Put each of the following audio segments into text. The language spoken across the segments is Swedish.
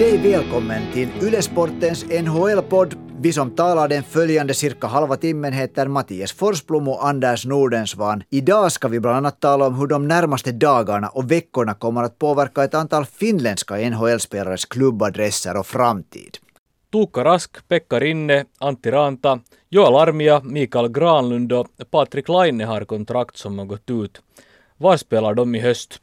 dig välkommen till Ylesportens NHL-podd. Vi som talar den följande cirka halva timmen heter Mattias Forsblom och Anders Nordensvan. Idag ska vi bland annat tala om hur de närmaste dagarna och veckorna kommer att påverka ett antal finländska NHL-spelares klubbadresser och framtid. Tuukka Rask, Pekka Rinne, Antti Ranta, Joel Armia, Mikael Granlund och Patrik Laine har kontrakt som har gått ut. Var spelar de i höst?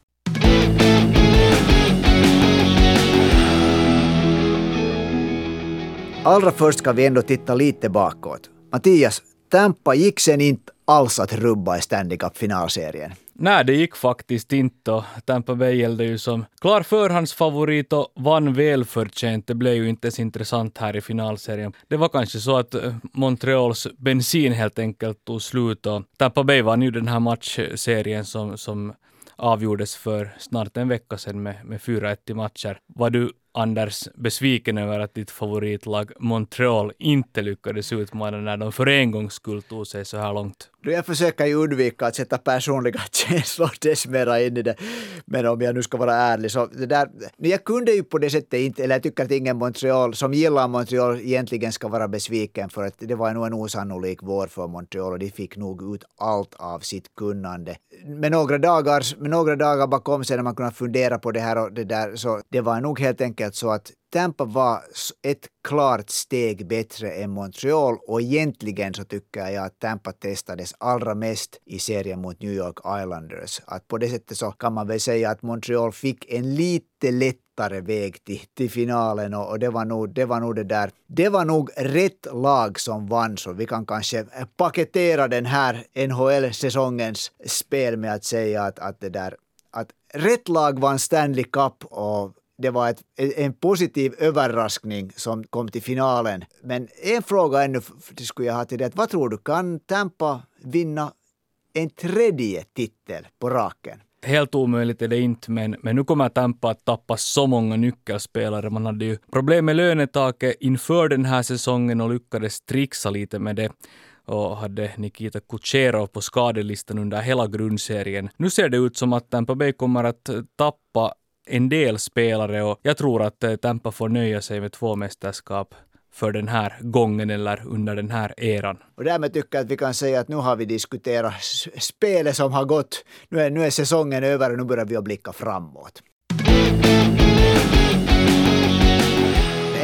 Allra först ska vi ändå titta lite bakåt. Mattias, Tampa gick sen inte alls att rubba i Stanley Cup-finalserien. Nej, det gick faktiskt inte och Tampa Bay gällde ju som klar förhandsfavorit och vann välförtjänt. Det blev ju inte så intressant här i finalserien. Det var kanske så att eh, Montreals bensin helt enkelt tog slut och Tampa Bay vann ju den här matchserien som, som avgjordes för snart en vecka sedan med, med 4-1 i matcher. Var du Anders besviken över att ditt favoritlag Montreal inte lyckades utmana när de för en gångs skull tog sig så här långt? Jag försöker ju undvika att sätta personliga känslor dess mera in i det. Men om jag nu ska vara ärlig så det där, jag kunde ju på det sättet inte, eller jag tycker att ingen Montreal som gillar Montreal egentligen ska vara besviken för att det var nog en osannolik vår för Montreal och de fick nog ut allt av sitt kunnande. Med några dagar, med några dagar bakom sig när man kunde fundera på det här och det där så det var nog helt enkelt så att Tampa var ett klart steg bättre än Montreal och egentligen så tycker jag att Tampa testades allra mest i serien mot New York Islanders. Att på det sättet så kan man väl säga att Montreal fick en lite lättare väg till, till finalen och, och, det, var nog, det var nog det där. Det var nog rätt lag som vann så vi kan kanske eh, paketera den här NHL-säsongens spel med att säga att, att det där att rätt lag vann Stanley Cup och det var ett, en positiv överraskning som kom till finalen. Men en fråga ännu skulle jag ha till dig. Vad tror du, kan Tampa vinna en tredje titel på raken? Helt omöjligt är det inte, men, men nu kommer Tampa att tappa så många nyckelspelare. Man hade ju problem med lönetaket inför den här säsongen och lyckades trixa lite med det och hade Nikita Kucherov på skadelistan under hela grundserien. Nu ser det ut som att Tampa Bay kommer att tappa en del spelare och jag tror att eh, Tampa får nöja sig med två mästerskap för den här gången eller under den här eran. Och därmed tycker jag att vi kan säga att nu har vi diskuterat spelet som har gått. Nu är, nu är säsongen över och nu börjar vi att blicka framåt.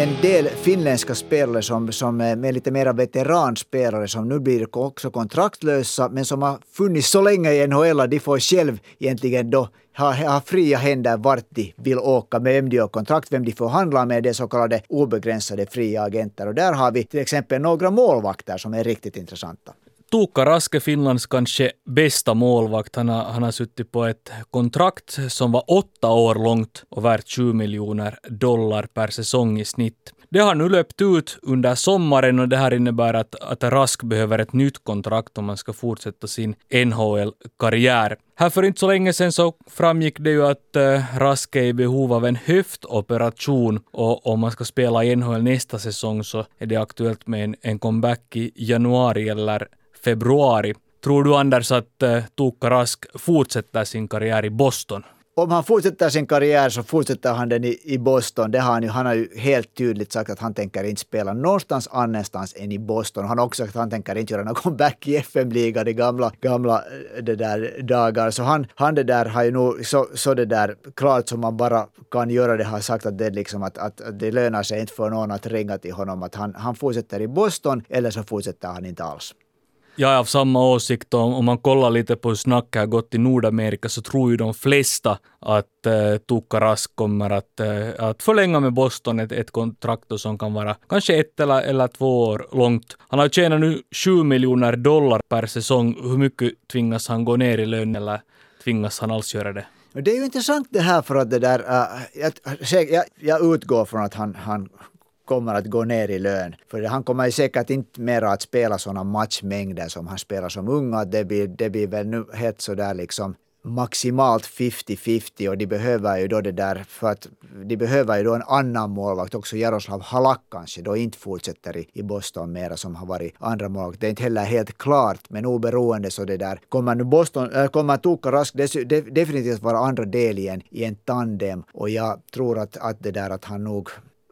En del finländska spelare som, som eh, är lite mera veteranspelare som nu blir också kontraktlösa men som har funnits så länge i NHL de får själv egentligen då ha, ha fria händer vart de vill åka, med vem de har kontrakt, vem de förhandlar med, det så kallade obegränsade fria agenter. Och där har vi till exempel några målvakter som är riktigt intressanta. Tuukka Raske, Finlands kanske bästa målvakt. Han har, han har suttit på ett kontrakt som var åtta år långt och värt 20 miljoner dollar per säsong i snitt. Det har nu löpt ut under sommaren och det här innebär att, att Rask behöver ett nytt kontrakt om man ska fortsätta sin NHL-karriär. Här för inte så länge sedan så framgick det ju att eh, Rask är i behov av en höftoperation och om man ska spela i NHL nästa säsong så är det aktuellt med en, en comeback i januari eller februari. Tror du Anders att uh, Tuukka Rask fortsätter sin karriär i Boston? Om han fortsätter sin karriär så fortsätter han den i, i Boston. Det har han, ju, han har ju helt tydligt sagt att han tänker inte spela någonstans annanstans än i Boston. Han har också sagt att han tänker inte göra någon comeback i FM-ligan i gamla, gamla eh, det där dagar. Så han, han det där har ju nog så, så det där klart som man bara kan göra det har sagt att det, liksom att, att, att det lönar sig inte för någon att ringa till honom att han, han fortsätter i Boston eller så fortsätter han inte alls. Jag är av samma åsikt. Om, om man kollar lite på hur snacket har gått i Nordamerika så tror ju de flesta att eh, Tuukka Rask kommer att, eh, att förlänga med Boston ett, ett kontrakt som kan vara kanske ett eller, eller två år långt. Han har tjänat nu 7 miljoner dollar per säsong. Hur mycket tvingas han gå ner i lön eller tvingas han alls göra det? Det är ju intressant det här för att det där, uh, jag, jag, jag utgår från att han, han kommer att gå ner i lön. För han kommer säkert inte mera att spela sådana matchmängder som han spelar som ung. Det blir, det blir väl nu helt sådär liksom maximalt 50-50 och de behöver ju då det där för att de behöver ju då en annan målvakt också. Jaroslav Halak kanske då inte fortsätter i, i Boston mera som har varit andra målvakt. Det är inte heller helt klart men oberoende så det där kommer nu Boston, äh, kommer Tuukka Rask definitivt vara andra del i en, i en tandem och jag tror att, att det där att han nog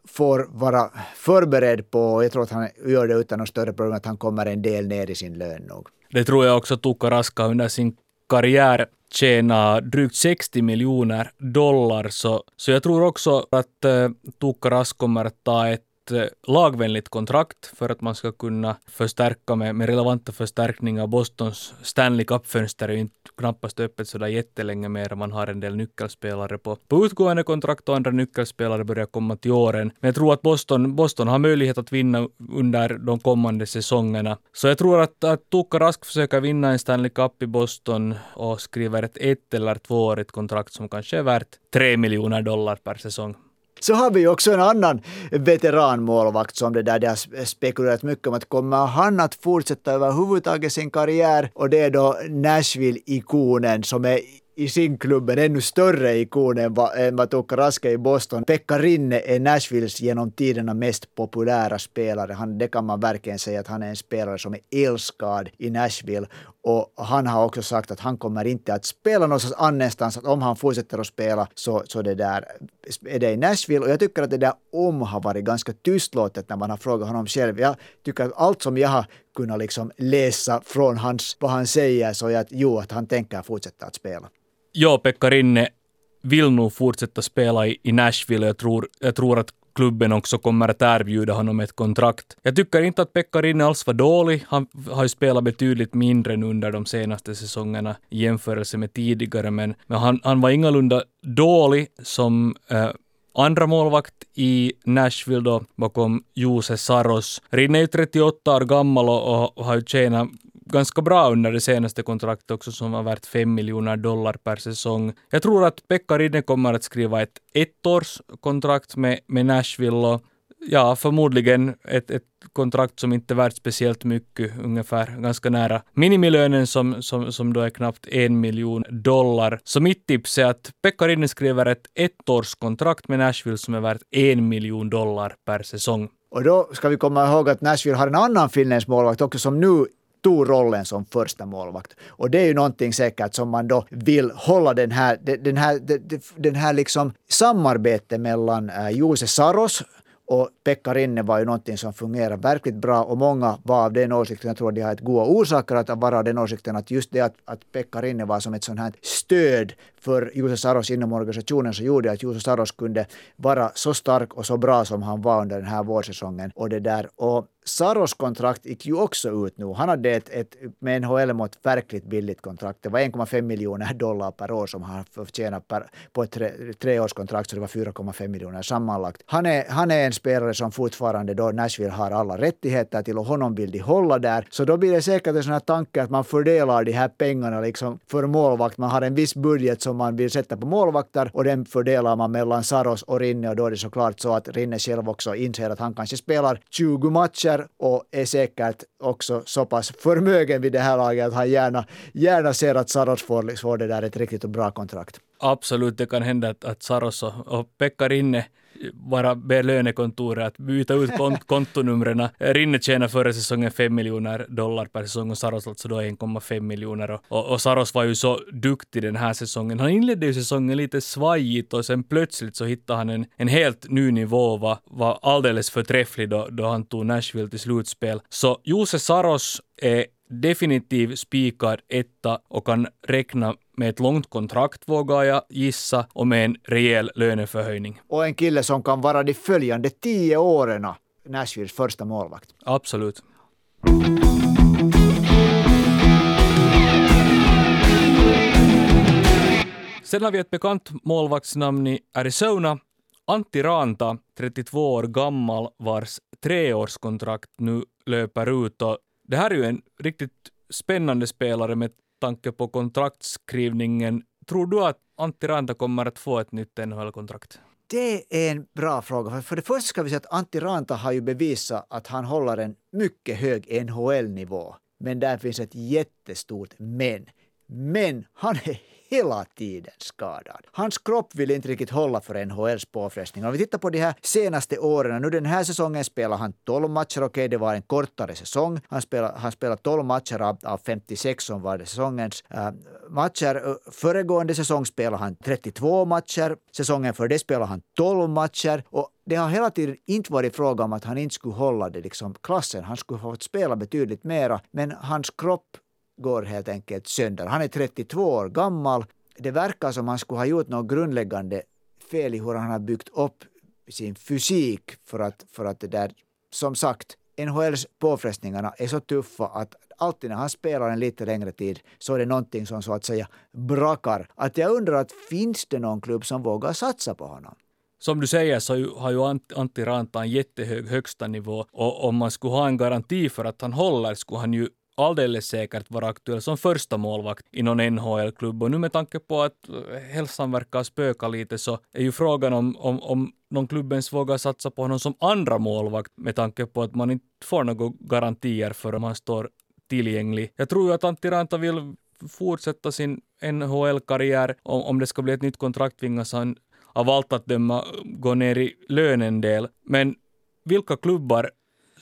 får vara förberedd på, och jag tror att han gör det utan något större problem, att han kommer en del ner i sin lön nog. Det tror jag också Tuukka Raska under sin karriär tjänar drygt 60 miljoner dollar, så, så jag tror också att uh, Tuukka Rask kommer att ta ett Eh, lagvänligt kontrakt för att man ska kunna förstärka med, med relevanta förstärkningar. Bostons Stanley Cup-fönster är ju inte knappast öppet sådär jättelänge mer. Man har en del nyckelspelare på, på utgående kontrakt och andra nyckelspelare börjar komma till åren. Men jag tror att Boston, Boston har möjlighet att vinna under de kommande säsongerna. Så jag tror att, att Tuukka Rask försöker vinna en Stanley Cup i Boston och skriver ett ett eller tvåårigt kontrakt som kanske är värt tre miljoner dollar per säsong. Så har vi ju också en annan veteranmålvakt som det där det har spekulerat mycket om att kommer han att fortsätta överhuvudtaget sin karriär och det är då Nashville-ikonen som är i sin klubb en ännu större ikon än vad, än vad Tuukka Raske i Boston. Pekka Rinne är Nashvilles genom tiderna mest populära spelare. Han, det kan man verkligen säga att han är en spelare som är älskad i Nashville. Och han har också sagt att han kommer inte att spela någonstans annanstans. Att om han fortsätter att spela så, så det där, är det i Nashville. Och jag tycker att det där om har varit ganska tystlåtet när man har frågat honom själv. Jag tycker att allt som jag har kunnat liksom läsa från hans, vad han säger så är att jo, att han tänker fortsätta att spela. Ja, Pekka Rinne vill nog fortsätta spela i, i Nashville. Jag tror, jag tror att klubben också kommer att erbjuda honom ett kontrakt. Jag tycker inte att Pekka Rinne alls var dålig. Han har ju spelat betydligt mindre nu under de senaste säsongerna i jämförelse med tidigare, men, men han, han var ingalunda dålig som eh, andra målvakt i Nashville då bakom Jose Saros. Rinne är ju 38 år gammal och, och har ju tjänat ganska bra under det senaste kontraktet också som var värt 5 miljoner dollar per säsong. Jag tror att Pekka Rinne kommer att skriva ett ettårskontrakt med, med Nashville och ja, förmodligen ett, ett kontrakt som inte är värt speciellt mycket, ungefär ganska nära minimilönen som, som, som då är knappt en miljon dollar. Så mitt tips är att Pekka Rinne skriver ett ettårskontrakt med Nashville som är värt en miljon dollar per säsong. Och då ska vi komma ihåg att Nashville har en annan finländsk målvakt också som nu tog rollen som första målvakt. Och det är ju någonting säkert som man då vill hålla den här, den här, den här liksom samarbetet mellan eh, Jose Saros och Pekka Rinne var ju någonting som fungerar verkligt bra och många var av den åsikten, jag tror de har ett goda orsaker att vara av den åsikten att just det att, att Pekka Rinne var som ett sånt här stöd för Juuso Saros inom organisationen så gjorde att Juuso Saros kunde vara så stark och så bra som han var under den här vårsäsongen. Och det där. Och Saros kontrakt gick ju också ut nu. Han hade ett, ett med NHL-mått verkligt billigt kontrakt. Det var 1,5 miljoner dollar per år som han förtjänade per, på ett tre, treårskontrakt, så det var 4,5 miljoner sammanlagt. Han är, han är en spelare som fortfarande då Nashville har alla rättigheter till och honom vill de hålla där. Så då blir det säkert en sån här tanke att man fördelar de här pengarna liksom för målvakt. Man har en viss budget som som man vill sätta på målvakter och den fördelar man mellan Saros och Rinne och då är det såklart så att Rinne själv också inser att han kanske spelar 20 matcher och är säkert också så pass förmögen vid det här laget att han gärna, gärna ser att Saros får, får det där ett riktigt bra kontrakt. Absolut, det kan hända att, att Saros och, och Pekka Rinne bara be lönekontoret att byta ut kont kontonumren. Rinne tjänar förra säsongen 5 miljoner dollar per säsong och Saros alltså då 1,5 miljoner. Och, och, och, Saros var ju så duktig den här säsongen. Han inledde ju säsongen lite svajigt och sen plötsligt så hittade han en, en helt ny nivå och var, var alldeles förträfflig då, då han tog Nashville till slutspel. Så Jose Saros är definitiv spikad etta och kan räkna med ett långt kontrakt vågar jag gissa och med en rejäl löneförhöjning. Och en kille som kan vara de följande tio åren Nashvilles första målvakt. Absolut. Sen har vi ett bekant målvaktsnamn i Arizona. Antti Ranta, 32 år gammal, vars treårskontrakt nu löper ut. Och det här är ju en riktigt spännande spelare med tanke på kontraktskrivningen. Tror du att Antti Ranta kommer att få ett nytt NHL-kontrakt? Det är en bra fråga. För det första ska vi säga att Antti Ranta har ju bevisat att han håller en mycket hög NHL-nivå. Men där finns ett jättestort men. Men han är hela tiden skadad. Hans kropp vill inte riktigt hålla för NHLs påfrestningar. Om vi tittar på de här senaste åren, nu den här säsongen spelar han 12 matcher, okej okay, det var en kortare säsong. Han spelar, han spelar 12 matcher av, av 56 som var det säsongens äh, matcher. Eh, föregående säsong spelade han 32 matcher, säsongen för det spelade han 12 matcher och det har hela tiden inte varit fråga om att han inte skulle hålla det liksom klassen. Han skulle ha fått spela betydligt mera, men hans kropp går helt enkelt sönder. Han är 32 år gammal. Det verkar som han skulle ha gjort något grundläggande fel i hur han har byggt upp sin fysik för att, för att det där, som sagt, NHLs påfrestningarna är så tuffa att alltid när han spelar en lite längre tid så är det någonting som så att säga brakar. Att jag undrar att finns det någon klubb som vågar satsa på honom? Som du säger så har ju Antti Ranta en jättehög högsta nivå och om man skulle ha en garanti för att han håller skulle han ju alldeles säkert vara aktuell som första målvakt i någon NHL-klubb. Och nu med tanke på att eh, hälsan verkar spöka lite så är ju frågan om, om, om någon klubb ens vågar satsa på honom som andra målvakt med tanke på att man inte får några garantier för om han står tillgänglig. Jag tror ju att Antti Ranta vill fortsätta sin NHL-karriär. Om, om det ska bli ett nytt kontrakt tvingas han av allt att döma gå ner i lön en del. Men vilka klubbar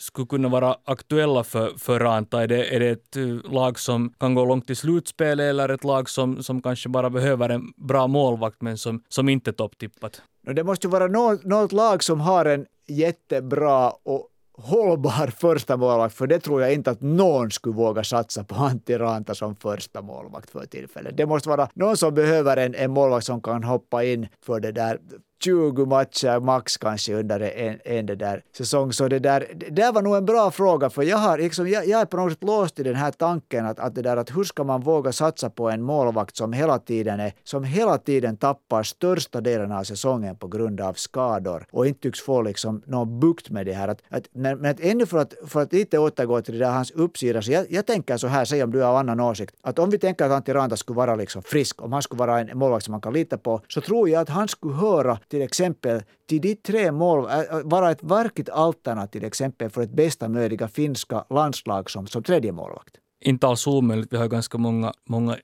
skulle kunna vara aktuella för, för Ranta? Är det, är det ett eh, lag som kan gå långt i slutspelet eller ett lag som, som kanske bara behöver en bra målvakt men som, som inte är topptippat? Det måste ju vara något, något lag som har en jättebra och hållbar första målvakt, för det tror jag inte att någon skulle våga satsa på Antti Ranta som första målvakt för tillfället. Det måste vara någon som behöver en, en målvakt som kan hoppa in för det där 20 matcher max kanske under en, en det där säsong. Så det där, det där var nog en bra fråga, för jag, har, liksom, jag, jag är på något sätt låst i den här tanken att, att, det där, att hur ska man våga satsa på en målvakt som hela tiden, är, som hela tiden tappar största delen av säsongen på grund av skador och inte tycks få liksom någon bukt med det här. Att, att, men, men att ännu för att, för att lite återgå till det där hans uppsida, så jag, jag tänker så här, säg om du har annan åsikt, att om vi tänker att Antti Ranta skulle vara liksom frisk, om han skulle vara en målvakt som man kan lita på, så tror jag att han skulle höra till exempel till de tre mål, äh, äh, vara ett verkligt alternativ till exempel för ett bästa möjliga finska landslag som, som tredje målvakt? Inte alls omöjligt. Vi har ganska många, många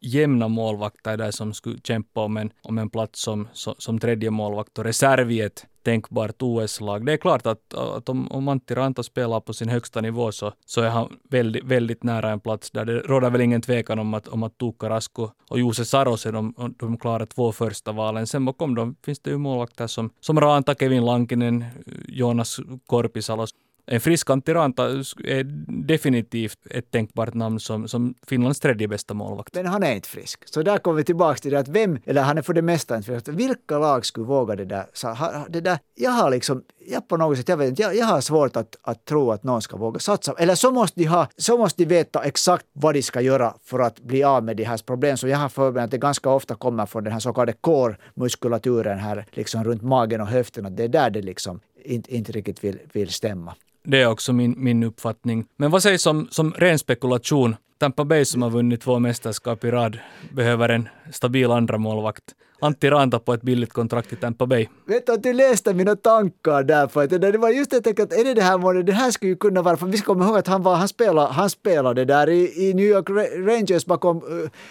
jämna målvakter där som skulle kämpa om en, om en plats som, som, som tredje målvakt och reserv i ett tänkbart OS-lag. Det är klart att, att om, om Antti Ranta spelar på sin högsta nivå så, så är han väldigt, väldigt nära en plats där. Det råder väl ingen tvekan om att, om att Tuukka Rasko och Jose Saros är de, de klarar två första valen. Sen bakom dem finns det ju målvakter som, som Ranta, Kevin Lankinen, Jonas Korpisalo en frisk antiranta är definitivt ett tänkbart namn som, som Finlands tredje bästa målvakt. Men han är inte frisk. Så där kommer vi tillbaka till det att vem, eller han är för det mesta inte frisk. Vilka lag skulle våga det där? Så, det där jag har liksom, jag på något sätt, jag vet inte, jag, jag har svårt att, att tro att någon ska våga satsa. Eller så måste de ha, så måste de veta exakt vad de ska göra för att bli av med de här problemen. Så jag har för mig att det ganska ofta kommer från den här så kallade core-muskulaturen här, liksom runt magen och höften. Att det är där det liksom inte, inte riktigt vill, vill stämma. Det är också min, min uppfattning. Men vad sägs om som ren spekulation? Tampa Bay som har vunnit två mästerskap i rad behöver en stabil andra målvakt. Antti Ranta på ett billigt kontrakt i Tampa Bay. Vet du att du läste mina tankar där? För att det var just det att är det det här målet, det här skulle ju kunna vara, för vi ska komma ihåg att han, var, han, spelade, han spelade där i, i New York Rangers bakom,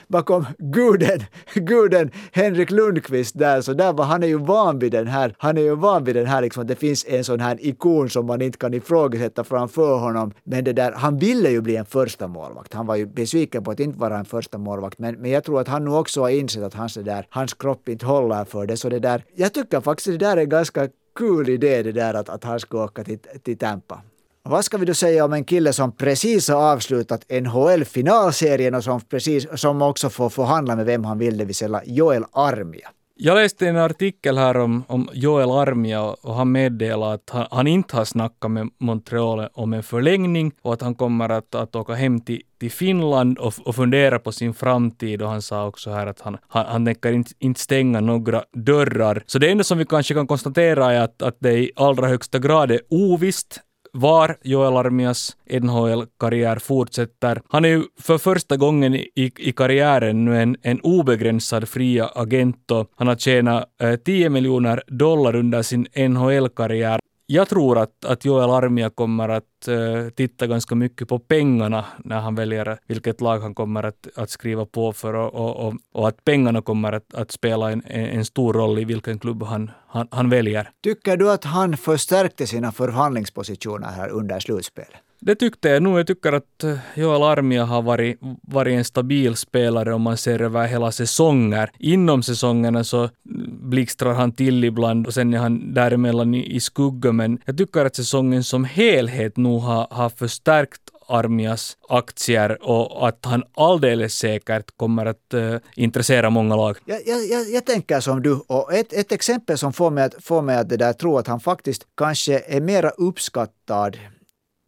bakom guden, guden Henrik Lundqvist där, så där var han är ju van vid den här, han är ju van vid den här liksom att det finns en sån här ikon som man inte kan ifrågasätta framför honom. Men det där, han ville ju bli en första målvakt. Han var ju besviken på att inte vara en första målvakt, men, men jag tror att han nu också har insett att hans, där, hans kropp kropp inte håller för det. Så det där, jag tycker faktiskt det där är en ganska kul idé det där att, att han ska åka till, till Tampa. Vad ska vi då säga om en kille som precis har avslutat NHL-finalserien och som, precis, som också får förhandla med vem han vill, det vill säga Joel Armia? Jag läste en artikel här om, om Joel Armia och han meddelade att han, han, inte har snackat med Montreal om en förlängning och att han kommer att, att åka hem till, till Finland och, och fundera på sin framtid och han sa också här att han, han, han tänker inte, inte stänga några dörrar. Så det enda som vi kanske kan konstatera är att, att det i allra högsta grad är ovisst var Joel Armias NHL-karriär fortsätter. Han är ju för första gången i, i karriären nu en, en obegränsad fria agent och han har tjänat eh, 10 miljoner dollar under sin NHL-karriär jag tror att, att Joel Armia kommer att uh, titta ganska mycket på pengarna när han väljer vilket lag han kommer att, att skriva på för och, och, och, och att pengarna kommer att, att spela en, en stor roll i vilken klubb han, han, han väljer. Tycker du att han förstärkte sina förhandlingspositioner här under slutspelet? Det tyckte jag nog. Jag tycker att eh, Joel Armia har varit, varit en stabil spelare om man ser över hela säsonger. Inom säsongerna så mm, blixtrar han till ibland och sen är han däremellan i, i skugga. Men jag tycker att säsongen som helhet nog har, har förstärkt Armias aktier och att han alldeles säkert kommer att uh, intressera många lag. Jag, jag, jag, tänker som du och ett, ett exempel som får mig att, får mig att det där, tro att han faktiskt kanske är mera uppskattad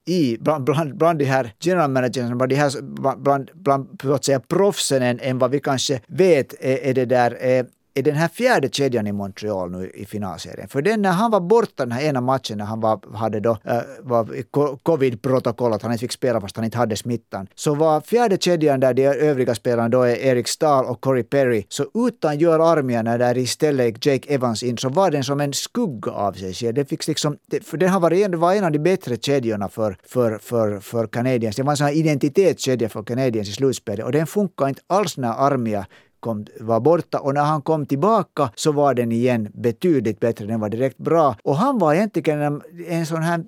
i, bland, bland, bland de här general managers, bland, de här, bland, bland bland så att säga, proffsen än, än vad vi kanske vet är, är det där är, är den här fjärde kedjan i Montreal nu i finalserien. För den när han var borta den här ena matchen när han var, hade då, äh, var covid-protokoll, att han inte fick spela fast han inte hade smittan, så var fjärde kedjan där de övriga spelarna då är Erik Stahl och Corey Perry, så utan Joel Armia när där istället Jake Evans in, så var den som en skugga av sig själv. Det fick liksom, för den har varit, var en av de bättre kedjorna för, för, för, för Canadiens. Det var en sån här identitetskedja för Canadiens i slutspelet och den funkar inte alls när Armia kom, var borta och när han kom tillbaka så var den igen betydligt bättre. Den var direkt bra. Och han var egentligen en, en sån här,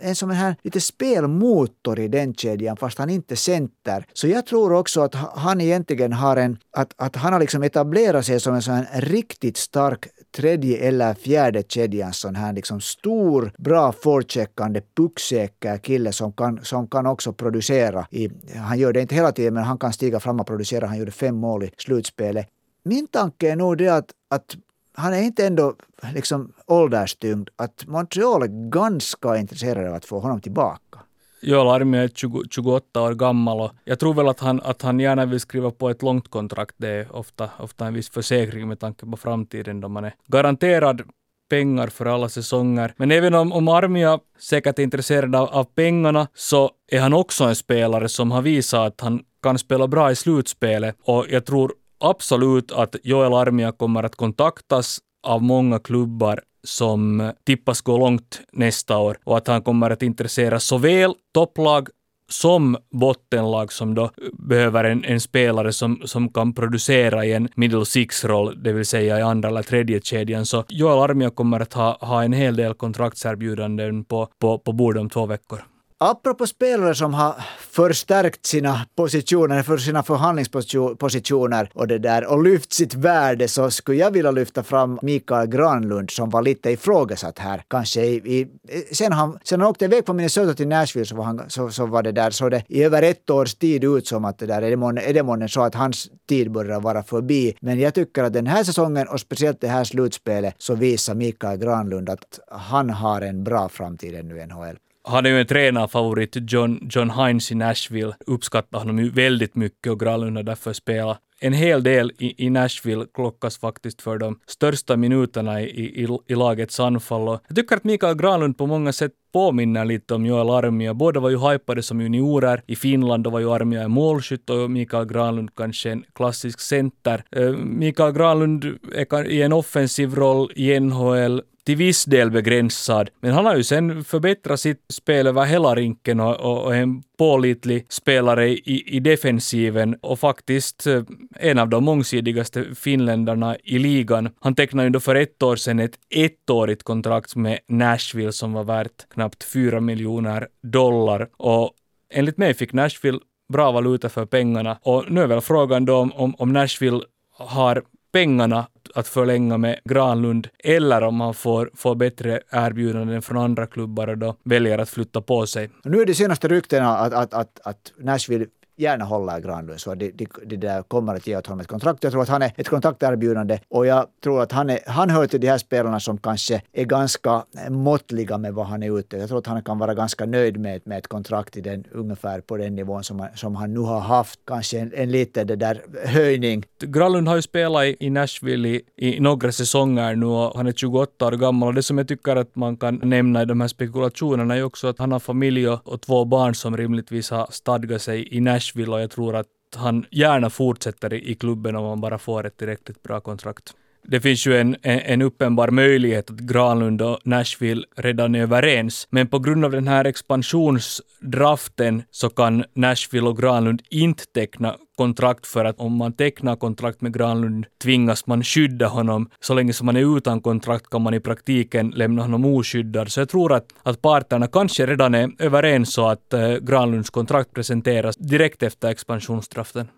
en sån här lite spelmotor i den kedjan fast han inte center. Så jag tror också att han egentligen har en, att, att han har liksom etablerat sig som en sån här riktigt stark tredje eller fjärde kedjan sån här liksom stor, bra forecheckande, pucksäker kille som kan, som kan också producera. I, han gör det inte hela tiden, men han kan stiga fram och producera. Han gjorde fem mål i slutspelet. Min tanke är nog det att, att han är inte ändå liksom ålderstyngd, att Montreal är ganska intresserade av att få honom tillbaka. Jo, Armia är 20, 28 år gammal och jag tror väl att han, att han gärna vill skriva på ett långt kontrakt. Det är ofta, ofta en viss försäkring med tanke på framtiden då man är garanterad pengar för alla säsonger. Men även om, om Armia säkert är intresserad av, av pengarna så är han också en spelare som har visat att han kan spela bra i slutspelet och jag tror absolut att Joel Armia kommer att kontaktas av många klubbar som tippas gå långt nästa år och att han kommer att intressera såväl topplag som bottenlag som då behöver en, en, spelare som, som kan producera i en middle six-roll, det vill säga i andra eller tredje kedjan. Så Joel Armia kommer att ha, ha en hel del kontraktserbjudanden på, på, på bordet om två veckor. Apropå spelare som har förstärkt sina positioner, för sina förhandlingspositioner och det där och lyft sitt värde så skulle jag vilja lyfta fram Mikael Granlund som var lite ifrågasatt här. Kanske i, i, sen, han, sen han åkte iväg från Minnesota till Nashville så var, han, så, så var det där så det i över ett års tid ut som att det där är det, månne, är det månne så att hans tid börjar vara förbi. Men jag tycker att den här säsongen och speciellt det här slutspelet så visar Mikael Granlund att han har en bra framtid ännu i NHL. Han är ju en tränarfavorit, John, John Hines i Nashville, uppskattar honom ju väldigt mycket och Granlund har därför spelat en hel del i, i, Nashville klockas faktiskt för de största minuterna i, i, i lagets anfall. Och jag tycker att Mikael Granlund på många sätt påminner lite om Joel Armia. Båda var ju hypade som juniorer. I Finland var ju Armia en målskytt och Mikael Granlund kanske en klassisk center. Eh, Mikael Granlund är i en offensiv roll i NHL till viss del begränsad. Men han har ju sen förbättrat sitt spel över hela rinken och, och, och en pålitlig spelare i, i defensiven och faktiskt eh, en av de mångsidigaste finländarna i ligan. Han tecknade ju då för ett år sedan ett ettårigt kontrakt med Nashville som var värt knappt 4 miljoner dollar och enligt mig fick Nashville bra valuta för pengarna och nu är väl frågan då om, om Nashville har pengarna att förlänga med Granlund eller om han får, får bättre erbjudanden från andra klubbar och då väljer att flytta på sig. Nu är det senaste ryktena att, att, att, att Nashville gärna håller Granlund så det, de, det där kommer att ge åt honom ett kontrakt. Jag tror att han är ett kontakterbjudande och jag tror att han, är, han hör till de här spelarna som kanske är ganska måttliga med vad han är ute. Jag tror att han kan vara ganska nöjd med, med ett kontrakt i den, ungefär på den nivån som, som han nu har haft. Kanske en, en liten det där höjning. Granlund har ju spelat i, i Nashville i, i några säsonger nu och han är 28 år gammal och det som jag tycker att man kan nämna i de här spekulationerna är också att han har familj och, och två barn som rimligtvis har stadgat sig i Nashville Nashville och jag tror att han gärna fortsätter i klubben om han bara får ett tillräckligt bra kontrakt det finns ju en, en, en uppenbar möjlighet att Granlund och Nashville redan är överens, men på grund av den här expansionsdraften så kan Nashville och Granlund inte teckna kontrakt för att om man tecknar kontrakt med Granlund tvingas man skydda honom. Så länge som man är utan kontrakt kan man i praktiken lämna honom oskyddad. Så jag tror att, att parterna kanske redan är överens så att eh, Granlunds kontrakt presenteras direkt efter expansionsdraften.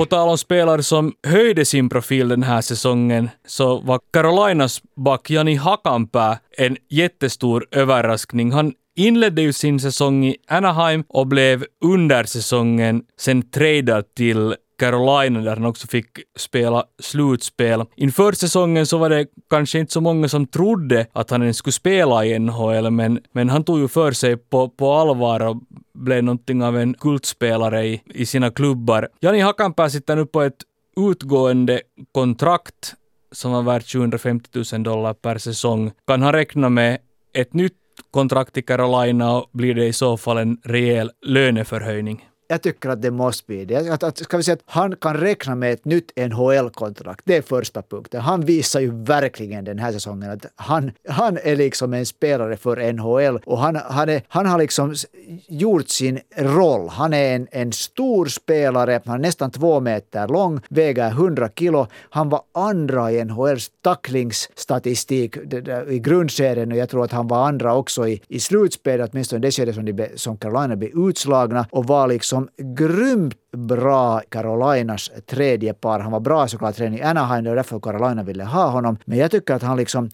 På tal om spelare som höjde sin profil den här säsongen så var Carolinas back Jani Hakanpää en jättestor överraskning. Han inledde ju sin säsong i Anaheim och blev under säsongen sen tradad till Carolina där han också fick spela slutspel. Inför säsongen så var det kanske inte så många som trodde att han ens skulle spela i NHL, men, men han tog ju för sig på, på allvar och blev någonting av en kultspelare i, i sina klubbar. Jani Hakanpää sitter nu på ett utgående kontrakt som var värt 750 000 dollar per säsong. Kan han räkna med ett nytt kontrakt i Carolina och blir det i så fall en rejäl löneförhöjning? Jag tycker att det måste bli det. Att, att, ska vi säga att han kan räkna med ett nytt NHL-kontrakt. Det är första punkten. Han visar ju verkligen den här säsongen att han, han är liksom en spelare för NHL och han, han, är, han har liksom gjort sin roll. Han är en, en stor spelare, han är nästan två meter lång, väger 100 kilo. Han var andra i NHLs tacklingsstatistik i grundserien och jag tror att han var andra också i, i slutspelet, åtminstone det skede som, de, som Carolina blev utslagna och var liksom som grymt bra Carolinas tredje par. Han var bra såklart redan i Anaheim, det var därför Carolina ville ha honom. Men jag tycker att han liksom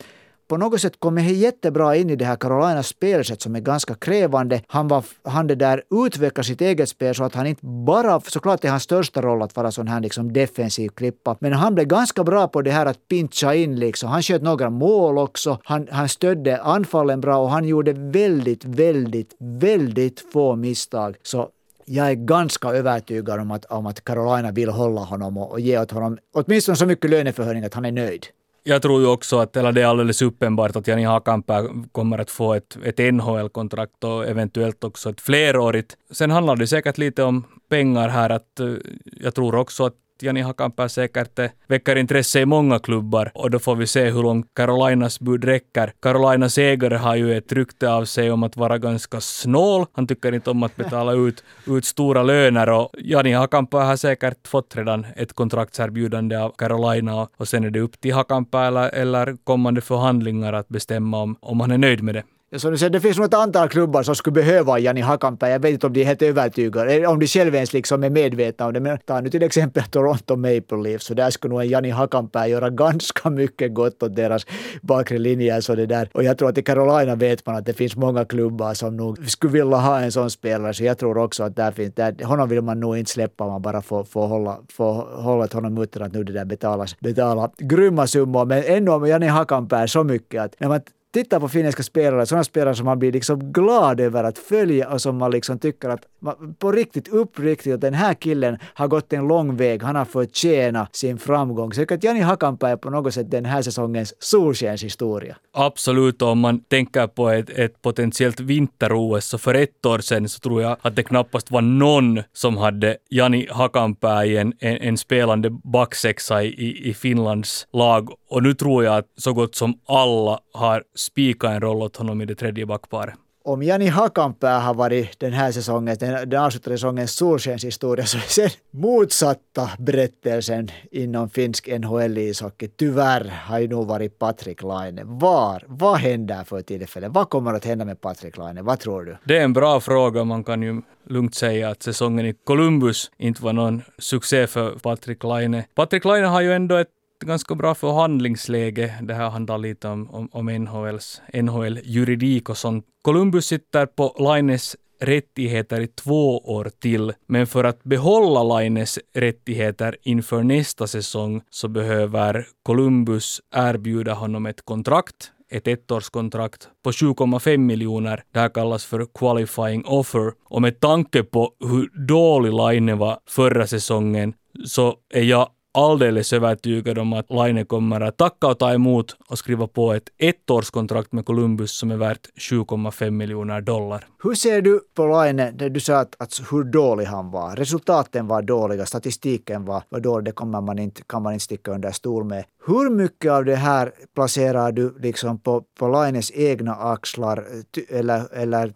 på något sätt kommer jättebra in i det här Carolinas spelsätt som är ganska krävande. Han, var, han det där utvecklar sitt eget spel så att han inte bara, såklart är hans största roll att vara sån här liksom defensiv klippa, men han blev ganska bra på det här att pincha in liksom. Han sköt några mål också. Han, han stödde anfallen bra och han gjorde väldigt, väldigt, väldigt få misstag. Så jag är ganska övertygad om att, om att Carolina vill hålla honom och, och ge åt honom åtminstone så mycket löneförhöjning att han är nöjd. Jag tror ju också att eller det är alldeles uppenbart att Jani Hakanpää kommer att få ett, ett NHL-kontrakt och eventuellt också ett flerårigt. Sen handlar det säkert lite om pengar här. att eh, Jag tror också att Jani Hakanpää säkert väcker intresse i många klubbar och då får vi se hur långt Carolinas bud räcker. Carolinas ägare har ju ett rykte av sig om att vara ganska snål. Han tycker inte om att betala ut, ut stora löner och Jani Hakanpää har säkert fått redan ett kontraktserbjudande av Carolina och sen är det upp till Hakanpää eller, eller kommande förhandlingar att bestämma om, om han är nöjd med det. Så du säger, det finns nog ett antal klubbar som skulle behöva Jani Hakanpää. Jag vet inte om de är helt övertygade, om de själva ens liksom är medvetna om det. Men ta nu till exempel Toronto Maple Leafs, så där skulle nog en Jani Hakanpää göra ganska mycket gott åt deras bakre linjer. Så det där. Och jag tror att i Carolina vet man att det finns många klubbar som nog skulle vilja ha en sån spelare. Så jag tror också att där finns, där, honom vill man nog inte släppa om man bara får, får hålla, får hålla honom utan att nu det där betalas, betala grymma summor. Men ändå om Jani Hakanpää så mycket att när man tittar på finländska spelare, sådana spelare som man blir liksom glad över att följa och som man liksom tycker att man, på riktigt uppriktigt att den här killen har gått en lång väg, han har förtjänat sin framgång. Så jag tycker att Jani Hakanpää är på något sätt den här säsongens solskenshistoria. Absolut, om man tänker på ett, ett potentiellt vinter-OS, så för ett år sedan så tror jag att det knappast var någon som hade Jani Hakanpää i en, en, en spelande backsexa i, i Finlands lag. Och nu tror jag att så gott som alla har spika en roll åt honom i det tredje backparet. Om Jani Hakanpää har varit den här säsongen, den, den avslutade säsongens solskenshistoria, så är den motsatta berättelsen inom finsk NHL-ishockey tyvärr har ju nog varit Patrik Laine. Var? Vad händer för tillfället? Vad kommer att hända med Patrik Laine? Vad tror du? Det är en bra fråga. Man kan ju lugnt säga att säsongen i Columbus inte var någon succé för Patrik Laine. Patrik Laine har ju ändå ett ganska bra förhandlingsläge. Det här handlar lite om, om, om NHLs, NHL-juridik och sånt. Columbus sitter på Laines rättigheter i två år till, men för att behålla Laines rättigheter inför nästa säsong så behöver Columbus erbjuda honom ett kontrakt ett ettårskontrakt på 7,5 miljoner. Det här kallas för qualifying offer. Och med tanke på hur dålig Laine var förra säsongen så är jag alldeles övertygad om att Laine kommer att tacka och ta emot och skriva på ett ettårskontrakt med Columbus som är värt 7,5 miljoner dollar. Hur ser du på Laine? Du sa att, att hur dålig han var. Resultaten var dåliga, statistiken var, var dålig. Det kommer man inte, kan man inte sticka under stol med. Hur mycket av det här placerar du liksom på, på Laines egna axlar? Eller, eller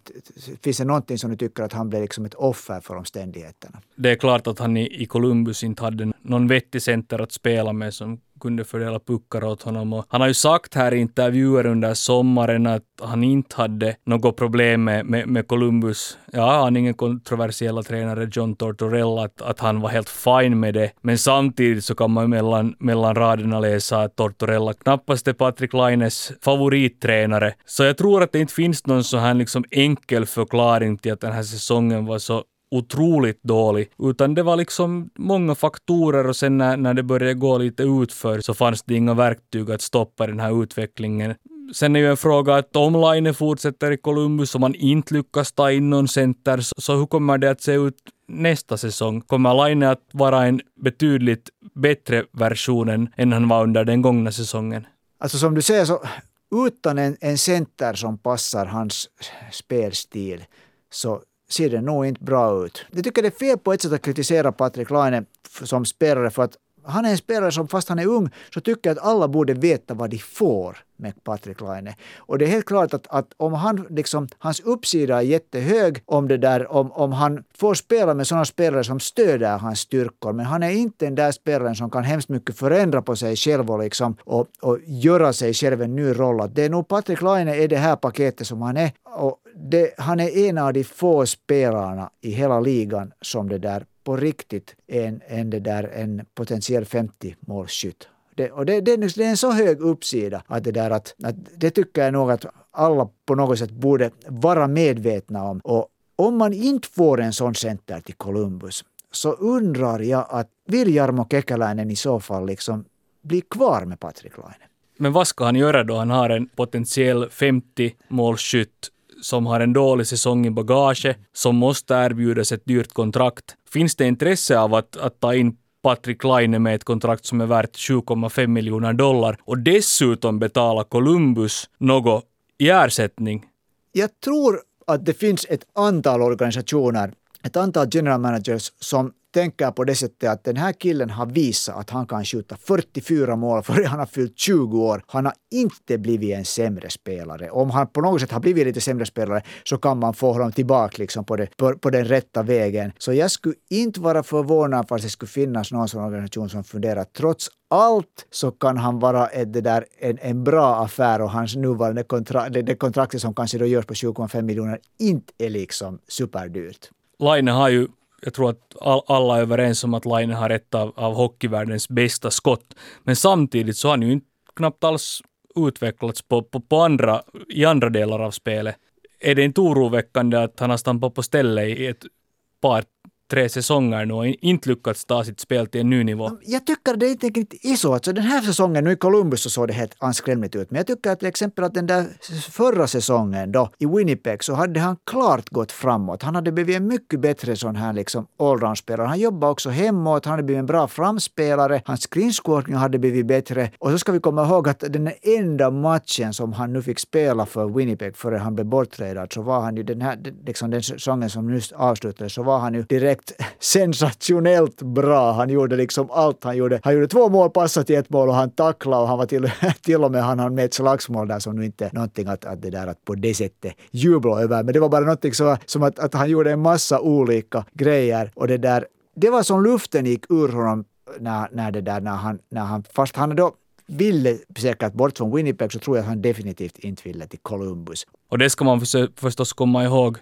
finns det någonting som du tycker att han blev liksom ett offer för omständigheterna? Det är klart att han i, i Columbus inte hade någon vettig center att spela med som kunde fördela puckar åt honom. Och han har ju sagt här i intervjuer under sommaren att han inte hade något problem med, med, med Columbus. Ja, han är ingen kontroversiella tränare, John Tortorella, att, att han var helt fine med det. Men samtidigt så kan man mellan, mellan raderna läsa att Tortorella knappast är Patrik Laines favorittränare. Så jag tror att det inte finns någon så här liksom enkel förklaring till att den här säsongen var så otroligt dålig, utan det var liksom många faktorer och sen när, när det började gå lite utför så fanns det inga verktyg att stoppa den här utvecklingen. Sen är ju en fråga att om Laine fortsätter i Columbus och man inte lyckas ta in någon center, så hur kommer det att se ut nästa säsong? Kommer Laine att vara en betydligt bättre version än han var under den gångna säsongen? Alltså som du säger så utan en, en center som passar hans spelstil så ser det nog inte bra ut. Jag tycker det är fel på ett sätt att kritisera Patrik Laine som spelare för att han är en spelare som fast han är ung så tycker jag att alla borde veta vad de får med Patrik Laine. Och det är helt klart att, att om han liksom, hans uppsida är jättehög om det där, om, om han får spela med sådana spelare som stöder hans styrkor. Men han är inte den där spelaren som kan hemskt mycket förändra på sig själv och, liksom, och, och göra sig själv en ny roll. Att det är nog Patrik Laine är det här paketet som han är. Och det, han är en av de få spelarna i hela ligan som det där på riktigt en, en, det där, en potentiell 50-målsskytt. Det, och det, det, det, är en så hög uppsida att det där att, att det tycker jag nog att alla på något sätt borde vara medvetna om. Och om man inte får en sån center till Columbus så undrar jag att vill Jarmo Kekäläinen i så fall liksom bli kvar med Patrik Laine? Men vad ska han göra då? Han har en potentiell 50 målskytt som har en dålig säsong i bagage, som måste erbjudas ett dyrt kontrakt. Finns det intresse av att, att ta in Patrik Laine med ett kontrakt som är värt 7,5 miljoner dollar och dessutom betala Columbus något i ersättning? Jag tror att det finns ett antal organisationer, ett antal general managers som tänker på det sättet att den här killen har visat att han kan skjuta 44 mål före han har fyllt 20 år. Han har inte blivit en sämre spelare. Om han på något sätt har blivit lite sämre spelare så kan man få honom tillbaka liksom på, det, på, på den rätta vägen. Så jag skulle inte vara förvånad fast det skulle finnas någon sån organisation som funderar trots allt så kan han vara ett, det där, en, en bra affär och hans nuvarande kontrakt, det, det kontraktet som kanske då görs på 7,5 miljoner inte är liksom superdyrt. Laine har ju jag tror att all, alla är överens om att Laine har ett av, av hockeyvärldens bästa skott. Men samtidigt så har han ju inte knappt alls utvecklats på, på, på andra, i andra delar av spelet. Är det inte oroväckande att han har stampat på stället i ett par tre säsonger nu och inte lyckats ta sitt spel till en ny nivå. Jag tycker det är inte riktigt är så. Alltså den här säsongen, nu i Columbus så såg det helt anskrämligt ut. Men jag tycker att till exempel att den där förra säsongen då i Winnipeg så hade han klart gått framåt. Han hade blivit en mycket bättre sån här liksom allround-spelare. Han jobbade också hemåt, han hade blivit en bra framspelare, hans screenscoring hade blivit bättre. Och så ska vi komma ihåg att den enda matchen som han nu fick spela för Winnipeg före han blev borttradad så var han ju den här, liksom den säsongen som nyss avslutades, så var han ju direkt sagt sensationellt bra. Han gjorde liksom allt. Han gjorde, han gjorde två mål, passade till ett mål och han tacklade och han var till, till och med han hann med ett slagsmål där som nu inte är någonting att, att det där att på det sättet jubla över. Men det var bara någonting så, som att, att han gjorde en massa olika grejer och det där det var som luften gick ur honom när, när det där, när han, när han, fast han då ville säkert bort från Winnipeg så tror jag att han definitivt inte ville till Columbus. Och det ska man förstås komma ihåg.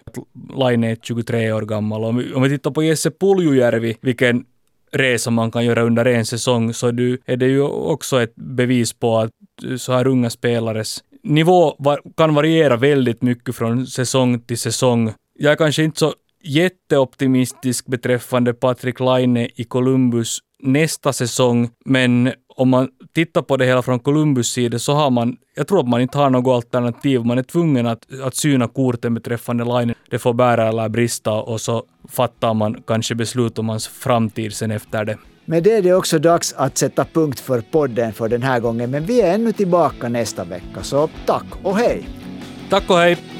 Laine är 23 år gammal. Om vi, om vi tittar på Jesse Puljujärvi, vilken resa man kan göra under en säsong, så är det ju också ett bevis på att så här unga spelares nivå kan variera väldigt mycket från säsong till säsong. Jag är kanske inte så jätteoptimistisk beträffande Patrik Laine i Columbus nästa säsong, men om man tittar på det hela från Columbus sida så har man, jag tror att man inte har något alternativ. Man är tvungen att, att syna korten beträffande line. Det får bära eller brista och så fattar man kanske beslut om hans framtid sen efter det. Men det är det också dags att sätta punkt för podden för den här gången. Men vi är ännu tillbaka nästa vecka, så tack och hej! Tack och hej!